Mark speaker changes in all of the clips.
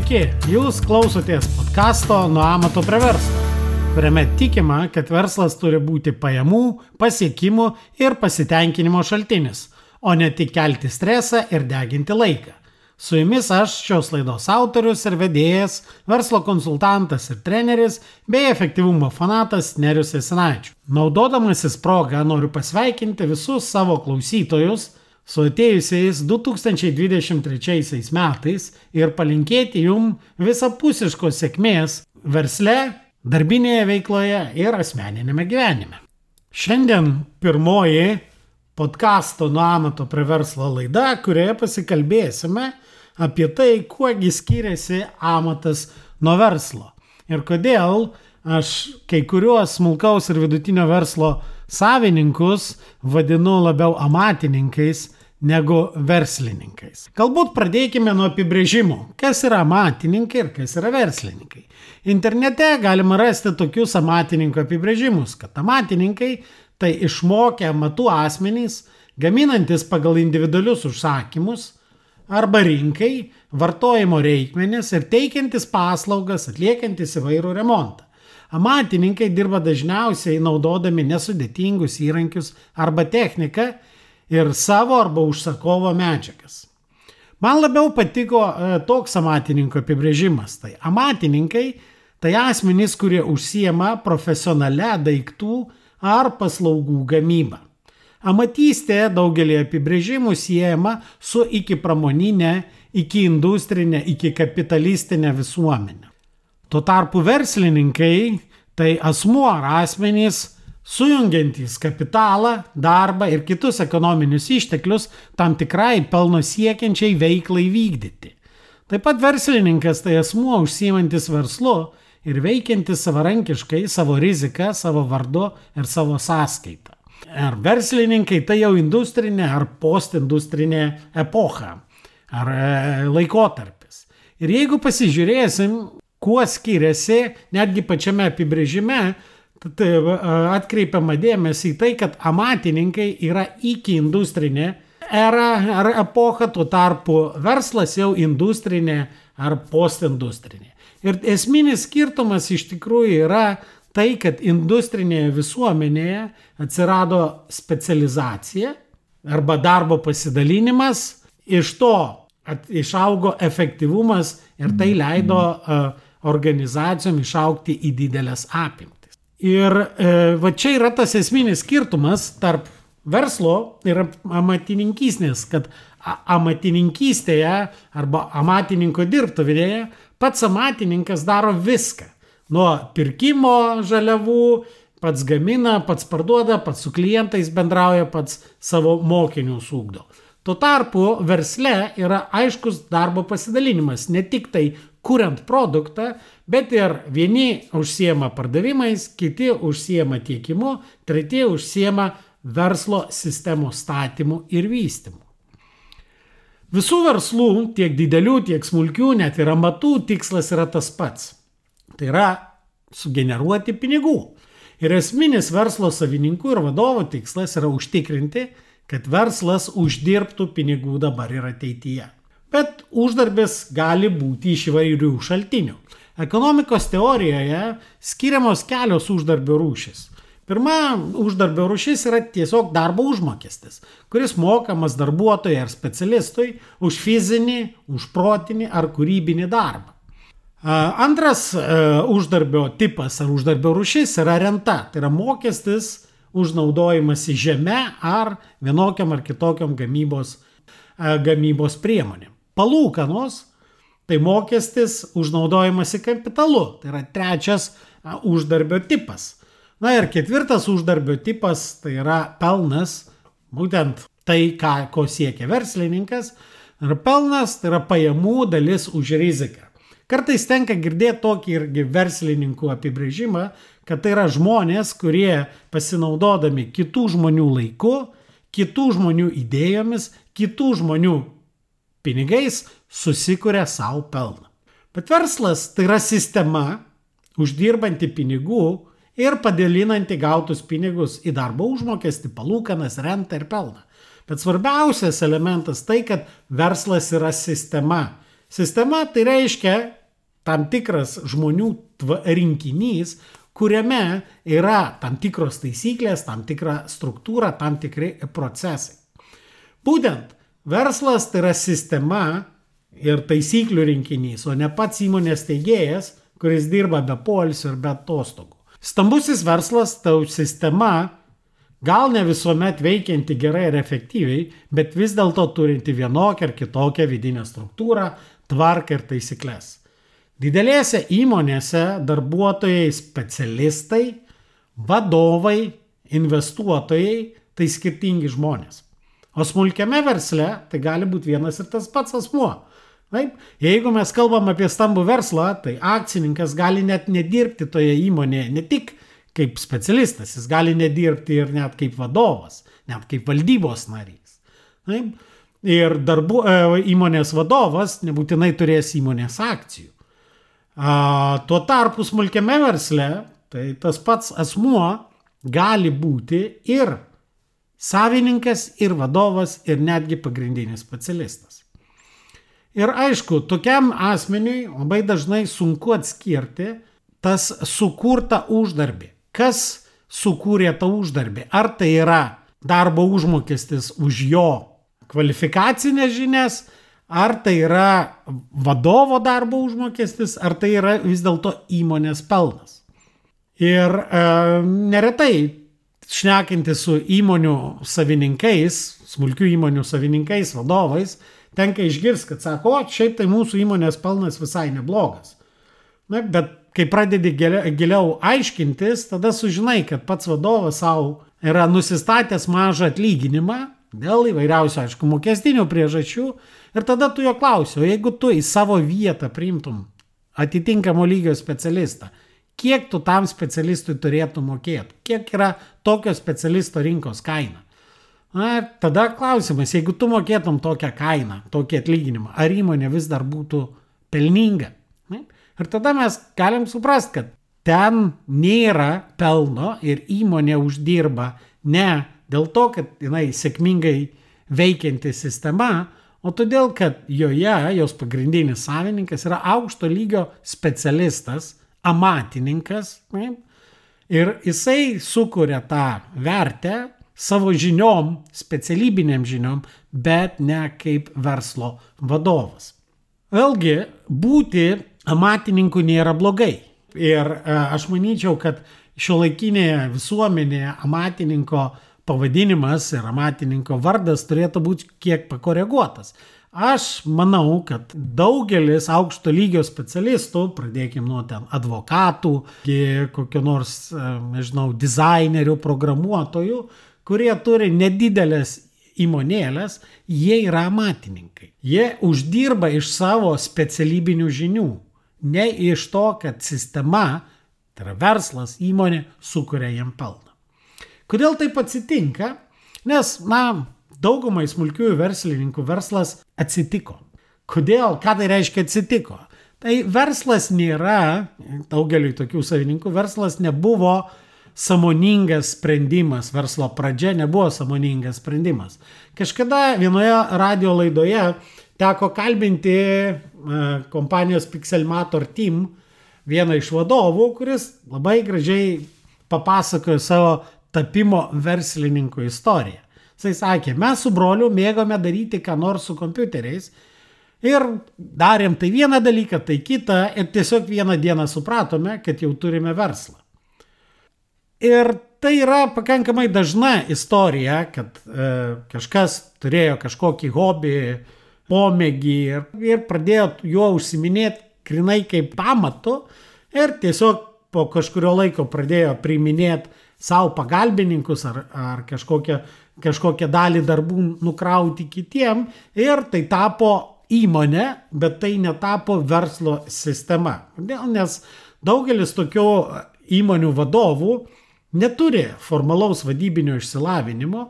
Speaker 1: Sveiki, jūs klausotės podkasto Nuo amato prie verslo, kuriame tikima, kad verslas turi būti pajamų, pasiekimų ir pasitenkinimo šaltinis, o ne tik kelti stresą ir deginti laiką. Su jumis aš šios laidos autorius ir vedėjas, verslo konsultantas ir treneris bei efektyvumo fanatas Nerius Esinaičių. Naudodamasis progą noriu pasveikinti visus savo klausytojus su atėjusiais 2023 metais ir palinkėti jum visapusiškos sėkmės versle, darbinėje veikloje ir asmeninėme gyvenime. Šiandien pirmoji podkasto nuo amato prie verslo laida, kurioje pasikalbėsime apie tai, kuogi skiriasi amatas nuo verslo. Ir kodėl aš kai kuriuos smulkaus ir vidutinio verslo savininkus vadinu labiau amatininkais negu verslininkais. Galbūt pradėkime nuo apibrėžimų, kas yra amatininkai ir kas yra verslininkai. Internete galima rasti tokius amatininko apibrėžimus, kad amatininkai tai išmokę amatų asmenys, gaminantis pagal individualius užsakymus, arba rinkai, vartojimo reikmenis ir teikiantis paslaugas, atliekantis įvairų remontą. Amatininkai dirba dažniausiai naudodami nesudėtingus įrankius arba techniką ir savo arba užsakovo medžiagas. Man labiau patiko e, toks amatininko apibrėžimas. Tai amatininkai tai asmenys, kurie užsiema profesionale daiktų ar paslaugų gamyba. Amatystė daugelį apibrėžimų siejama su iki pramoninė, iki industrinė, iki kapitalistinė visuomenė. Tuo tarpu verslininkai tai asmuo ar asmenys sujungiantys kapitalą, darbą ir kitus ekonominius išteklius tam tikrai pelno siekiančiai veiklai vykdyti. Taip pat verslininkas tai asmuo užsiimantis verslu ir veikiantis savarankiškai savo riziką, savo vardu ir savo sąskaitą ar verslininkai, tai jau industrinė ar postindustrinė epocha ar e, laikotarpis. Ir jeigu pasižiūrėsim, kuo skiriasi, netgi pačiame apibrėžime, tai atkreipiama dėmesį į tai, kad amatininkai yra iki industrinė era ar epocha, tuo tarpu verslas jau industrinė ar postindustrinė. Ir esminis skirtumas iš tikrųjų yra tai, kad industrinėje visuomenėje atsirado specializacija arba darbo pasidalinimas, iš to at, išaugo efektyvumas ir tai leido uh, organizacijom išaukti į didelės apimtis. Ir uh, va čia yra tas esminis skirtumas tarp verslo ir amatininkystės, kad amatininkystėje arba amatininko dirbtuvėje pats amatininkas daro viską nuo pirkimo žaliavų, pats gamina, pats parduoda, pats su klientais bendrauja, pats savo mokinius ūkdo. Tuo tarpu versle yra aiškus darbo pasidalinimas, ne tik tai kuriant produktą, bet ir vieni užsiema pardavimais, kiti užsiema tiekimu, treti užsiema verslo sistemų statymu ir vystimu. Visų verslų, tiek didelių, tiek smulkių, net ir amatų tikslas yra tas pats Tai yra sugeneruoti pinigų. Ir esminis verslo savininkų ir vadovo tikslas yra užtikrinti, kad verslas uždirbtų pinigų dabar ir ateityje. Bet uždarbis gali būti iš įvairių šaltinių. Ekonomikos teorijoje skiriamos kelios uždarbio rūšis. Pirma uždarbio rūšis yra tiesiog darbo užmokestis, kuris mokamas darbuotojai ar specialistui už fizinį, už protinį ar kūrybinį darbą. Antras uždarbio tipas ar uždarbio rušis yra renta, tai yra mokestis už naudojimąsi žeme ar vienokiam ar kitokiam gamybos, gamybos priemonėm. Palūkanos tai mokestis už naudojimąsi kapitalu, tai yra trečias uždarbio tipas. Na ir ketvirtas uždarbio tipas tai yra pelnas, būtent tai, ką, ko siekia verslininkas. Ir pelnas tai yra pajamų dalis už riziką. Kartais tenka girdėti tokį irgi verslininkų apibrėžimą, kad tai yra žmonės, kurie pasinaudodami kitų žmonių laiku, kitų žmonių idėjomis, kitų žmonių pinigais susikuria savo pelną. Bet verslas tai yra sistema, uždirbanti pinigų ir padalinanti gautus pinigus į darbo užmokestį, palūkanas, rentą ir pelną. Bet svarbiausias elementas tai, kad verslas yra sistema Sistema tai reiškia tam tikras žmonių rinkinys, kuriame yra tam tikros taisyklės, tam tikra struktūra, tam tikri procesai. Būtent verslas tai yra sistema ir taisyklių rinkinys, o ne pats įmonės teigėjas, kuris dirba be polisio ir be atostogų. Stambusis verslas, tau sistema, gal ne visuomet veikianti gerai ir efektyviai, bet vis dėlto turinti vienokią ar kitokią vidinę struktūrą, tvarką ir taisyklės. Didelėse įmonėse darbuotojai, specialistai, vadovai, investuotojai tai skirtingi žmonės. O smulkiame versle tai gali būti vienas ir tas pats asmuo. Taip, jeigu mes kalbam apie stambų verslą, tai akcininkas gali net nedirbti toje įmonėje, ne tik kaip specialistas, jis gali nedirbti ir net kaip vadovas, net kaip valdybos narys. Taip, ir darbu, e, įmonės vadovas nebūtinai turės įmonės akcijų. A, tuo tarpu smulkiame versle, tai tas pats asmuo gali būti ir savininkas, ir vadovas, ir netgi pagrindinis specialistas. Ir aišku, tokiam asmeniui labai dažnai sunku atskirti tas sukurtą uždarbį. Kas sukūrė tą uždarbį? Ar tai yra darbo užmokestis už jo kvalifikacinės žinias, ar tai yra vadovo darbo užmokestis, ar tai yra vis dėlto įmonės pelnas. Ir e, neretai šnekinti su įmonių savininkais, smulkių įmonių savininkais, vadovais, tenka išgirsti, kad sako, o šiaip tai mūsų įmonės pelnas visai neblogas. Na, bet kai pradedi giliau aiškintis, tada sužinai, kad pats vadovas savo yra nusistatęs mažą atlyginimą dėl įvairiausių, aišku, mokestinių priežasčių ir tada tu jo klausi, o jeigu tu į savo vietą priimtum atitinkamo lygio specialistą, kiek tu tam specialistui turėtum mokėti, kiek yra tokio specialisto rinkos kaina. Na, tada klausimas, jeigu tu mokėtum tokią kainą, tokį atlyginimą, ar įmonė vis dar būtų pelninga? Ne? Ir tada mes galim suprasti, kad ten nėra pelno ir įmonė uždirba ne dėl to, kad jinai sėkmingai veikianti sistema, o todėl, kad joje jos pagrindinis savininkas yra aukšto lygio specialistas, amatininkas ne? ir jisai sukuria tą vertę savo žiniom, specialybinėm žiniom, bet ne kaip verslo vadovas. Vėlgi, būti amatininku nėra blogai. Ir e, aš manyčiau, kad šio laikinėje visuomenėje amatininko pavadinimas ir amatininko vardas turėtų būti kiek pakoreguotas. Aš manau, kad daugelis aukšto lygio specialistų, pradėkime nuo ten advokatų, kokio nors, e, nežinau, dizainerių, programuotojų, kurie turi nedidelės įmonėlės, jie yra amatininkai. Jie uždirba iš savo specialybinių žinių, ne iš to, kad sistema, tai yra verslas, įmonė, sukuria jam pelną. Kodėl taip atsitinka? Nes, na, daugumai smulkiųjų verslininkų verslas atsitiko. Kodėl? Ką tai reiškia atsitiko? Tai verslas nėra, daugeliu tokių savininkų, verslas nebuvo samoningas sprendimas, verslo pradžia nebuvo samoningas sprendimas. Kažkada vienoje radio laidoje teko kalbinti e, kompanijos Pixelmator Team vieną iš vadovų, kuris labai gražiai papasakojo savo tapimo verslininku istoriją. Jisai sakė, mes su broliu mėgome daryti ką nors su kompiuteriais ir darėm tai vieną dalyką, tai kitą ir tiesiog vieną dieną supratome, kad jau turime verslą. Ir tai yra pakankamai dažna istorija, kad e, kažkas turėjo kažkokį hobį, pomėgį ir, ir pradėjo juo užsiminėti grinai kaip pamatu ir tiesiog po kažkurio laiko pradėjo priminėti savo pagalbininkus ar, ar kažkokią, kažkokią dalį darbų nukrauti kitiem ir tai tapo įmonė, bet tai netapo verslo sistema. Nes daugelis tokių įmonių vadovų neturi formalaus vadybinio išsilavinimo,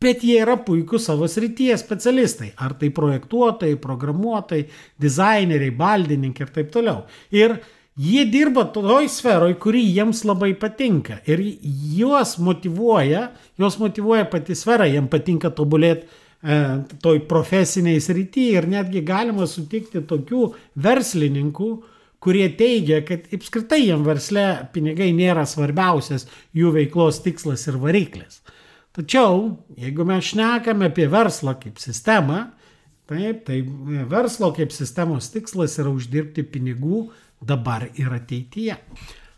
Speaker 1: bet jie yra puikūs savo srityje specialistai. Ar tai projektuotojai, programuotojai, dizaineriai, baldininkai ir taip toliau. Ir jie dirba toj sferoj, kuri jiems labai patinka. Ir juos motivuoja, juos motivuoja pati sfera, jiems patinka tobulėti toj profesiniai srity ir netgi galima sutikti tokių verslininkų, kurie teigia, kad apskritai jiem versle pinigai nėra svarbiausias jų veiklos tikslas ir variklis. Tačiau, jeigu mes šnekame apie verslą kaip sistemą, taip, tai verslo kaip sistemos tikslas yra uždirbti pinigų dabar ir ateityje.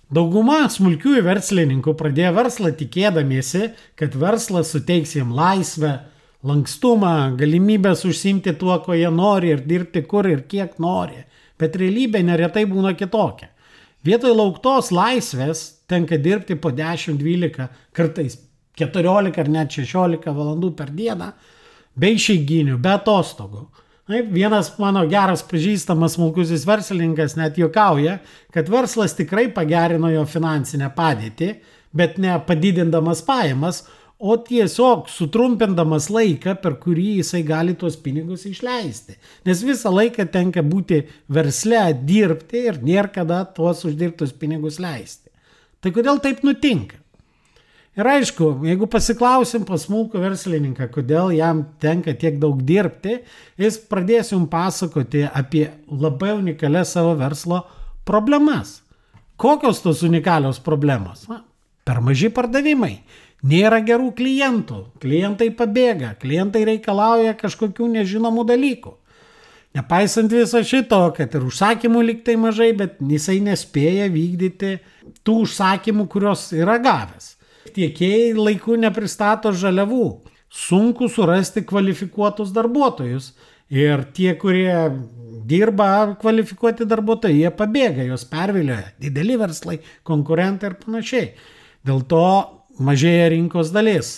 Speaker 1: Dauguma smulkiųjų verslininkų pradėjo verslą tikėdamiesi, kad verslas suteiks jiems laisvę, lankstumą, galimybės užsimti tuo, ko jie nori ir dirbti kur ir kiek nori. Bet realybė neretai būna kitokia. Vietoj lauktos laisvės tenka dirbti po 10, 12, kartais 14 ar net 16 valandų per dieną, be išeiginių, be atostogų. Taip, vienas mano geras pažįstamas smulkusis verslininkas net juokauja, kad verslas tikrai pagerino jo finansinę padėtį, bet ne padidindamas pajamas, o tiesiog sutrumpindamas laiką, per kurį jisai gali tuos pinigus išleisti. Nes visą laiką tenka būti versle, dirbti ir nėra kada tuos uždirbtus pinigus leisti. Tai kodėl taip nutinka? Ir aišku, jeigu pasiklausim pas smulkų verslininką, kodėl jam tenka tiek daug dirbti, jis pradės jums pasakoti apie labai unikalias savo verslo problemas. Kokios tos unikalios problemos? Na, per maži pardavimai. Nėra gerų klientų. Klientai pabėga. Klientai reikalauja kažkokių nežinomų dalykų. Nepaisant viso šito, kad ir užsakymų liktai mažai, bet jisai nespėja vykdyti tų užsakymų, kurios yra gavęs tiekėjai laiku nepristato žaliavų. Sunku surasti kvalifikuotus darbuotojus. Ir tie, kurie dirba kvalifikuoti darbuotojai, jie pabėga, juos pervilioja. Dideli verslai, konkurentai ir panašiai. Dėl to mažėja rinkos dalis.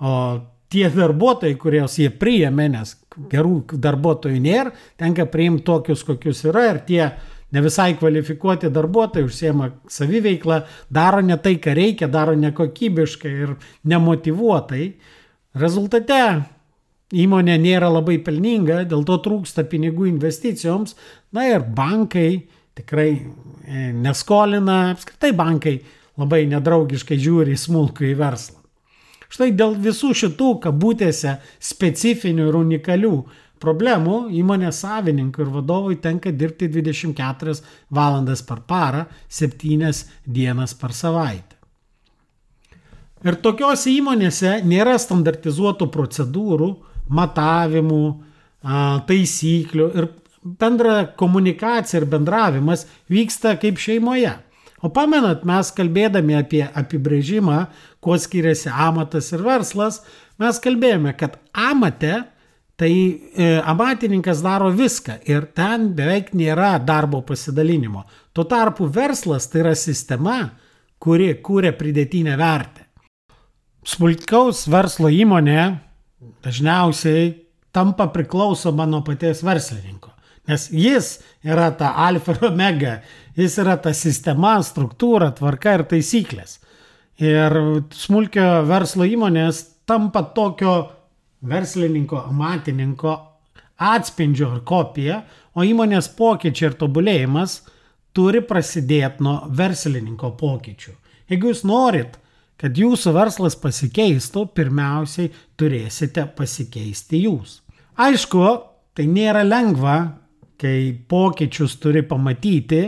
Speaker 1: O tie darbuotojai, kuriuos jie priėmė, nes gerų darbuotojų nėra, tenka priimti tokius, kokius yra ir tie ne visai kvalifikuoti darbuotojai užsiema saviveikla, daro ne tai, ką reikia, daro nekokybiškai ir nemotivuotai. Rezultate įmonė nėra labai pelninga, dėl to trūksta pinigų investicijoms, na ir bankai tikrai e, neskolina, apskritai bankai labai nedraugiškai žiūri į smulkų į verslą. Štai dėl visų šitų kabutėse specifinių ir unikalių problemų įmonės savininkui ir vadovui tenka dirbti 24 valandas per parą, 7 dienas per savaitę. Ir tokiuose įmonėse nėra standartizuotų procedūrų, matavimų, taisyklių ir bendra komunikacija ir bendravimas vyksta kaip šeimoje. O pamenat, mes kalbėdami apie apibrėžimą, kuo skiriasi amatas ir verslas, mes kalbėjome, kad amate Tai e, amatininkas daro viską ir ten beveik nėra darbo pasidalinimo. Tuo tarpu verslas tai yra sistema, kuri kūrė pridėtinę vertę. Smulkaus verslo įmonė dažniausiai tampa priklausoma nuo paties verslininko. Nes jis yra ta alfa ir omega, jis yra ta sistema, struktūra, tvarka ir taisyklės. Ir smulkio verslo įmonės tampa tokio verslininko, amatininko atspindžio ar kopija, o įmonės pokyčiai ir tobulėjimas turi prasidėti nuo verslininko pokyčių. Jeigu jūs norit, kad jūsų verslas pasikeistų, pirmiausiai turėsite pasikeisti jūs. Aišku, tai nėra lengva, kai pokyčius turi pamatyti,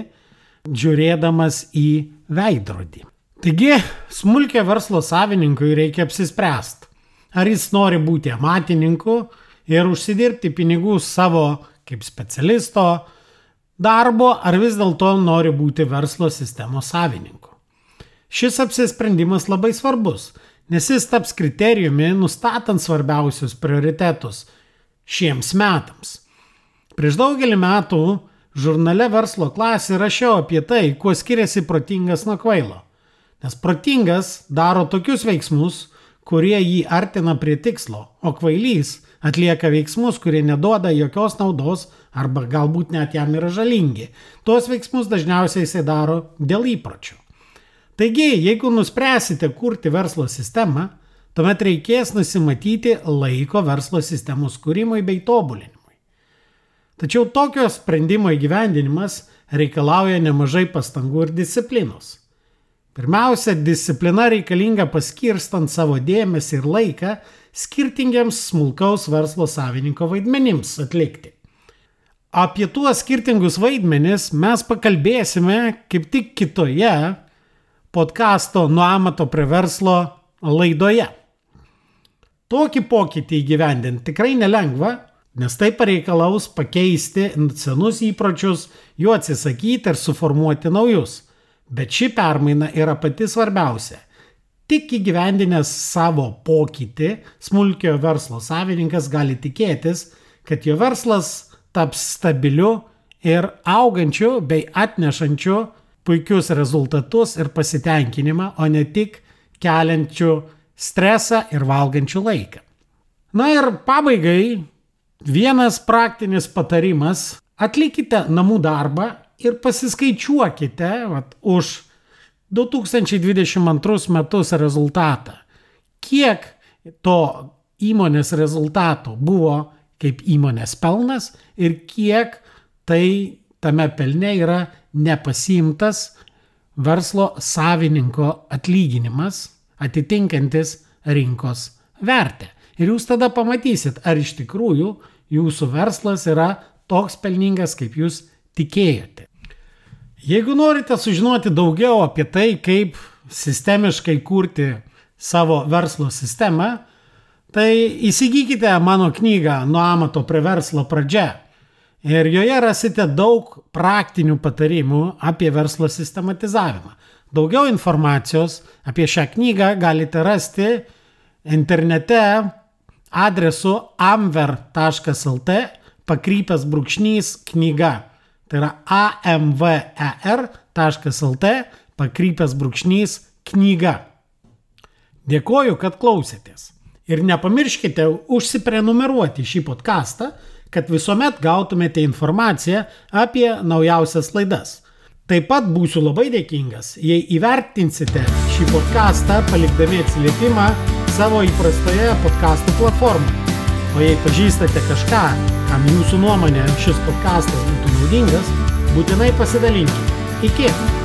Speaker 1: žiūrėdamas į veidrodį. Taigi, smulkio verslo savininkui reikia apsispręsti Ar jis nori būti amatininku ir užsidirbti pinigų savo kaip specialisto darbo, ar vis dėlto nori būti verslo sistemos savininku. Šis apsisprendimas labai svarbus, nes jis taps kriterijumi nustatant svarbiausius prioritetus šiems metams. Prieš daugelį metų žurnale verslo klasė rašiau apie tai, kuo skiriasi protingas nuo kvailo. Nes protingas daro tokius veiksmus, kurie jį artina prie tikslo, o kvailys atlieka veiksmus, kurie neduoda jokios naudos arba galbūt net jam yra žalingi. Tuos veiksmus dažniausiai jisai daro dėl įpročių. Taigi, jeigu nuspręsite kurti verslo sistemą, tuomet reikės nusimatyti laiko verslo sistemos kūrimui bei tobulinimui. Tačiau tokio sprendimo įgyvendinimas reikalauja nemažai pastangų ir disciplinos. Pirmiausia, disciplina reikalinga paskirstant savo dėmesį ir laiką skirtingiams smulkaus verslo savininko vaidmenims atlikti. Apie tuos skirtingus vaidmenis mes pakalbėsime kaip tik kitoje podkasto nuo amato prie verslo laidoje. Tokį pokytį įgyvendinti tikrai nelengva, nes tai pareikalaus pakeisti senus įpročius, jų atsisakyti ir suformuoti naujus. Bet ši permaina yra pati svarbiausia. Tik įgyvendinęs savo pokytį, smulkiojo verslo savininkas gali tikėtis, kad jo verslas taps stabiliu ir augančiu bei atnešančiu puikius rezultatus ir pasitenkinimą, o ne tik keliančiu stresą ir valgančiu laiką. Na ir pabaigai vienas praktinis patarimas - atlikite namų darbą ir pasiskaičiuokite vat, už 2022 metus rezultatą. Kiek to įmonės rezultato buvo kaip įmonės pelnas ir kiek tai tame pelne yra nepasimtas verslo savininko atlyginimas atitinkantis rinkos vertę. Ir jūs tada pamatysit, ar iš tikrųjų jūsų verslas yra toks pelningas, kaip jūs tikėjote. Jeigu norite sužinoti daugiau apie tai, kaip sistemiškai kurti savo verslo sistemą, tai įsigykite mano knygą Nuo amato prie verslo pradžia. Ir joje rasite daug praktinių patarimų apie verslo sistematizavimą. Daugiau informacijos apie šią knygą galite rasti internete adresu amver.lt pakrypęs brūkšnys knyga. Tai yra amver.lt pakrypęs brūkšnys knyga. Dėkoju, kad klausėtės. Ir nepamirškite užsiprenumeruoti šį podcastą, kad visuomet gautumėte informaciją apie naujausias laidas. Taip pat būsiu labai dėkingas, jei įvertinsite šį podcastą palikdami atsiliepimą savo įprastoje podcastų platformoje. O jei pažįstate kažką, kam jūsų nuomonė šis podcastas būtų naudingas, būtinai pasidalinkite. Iki!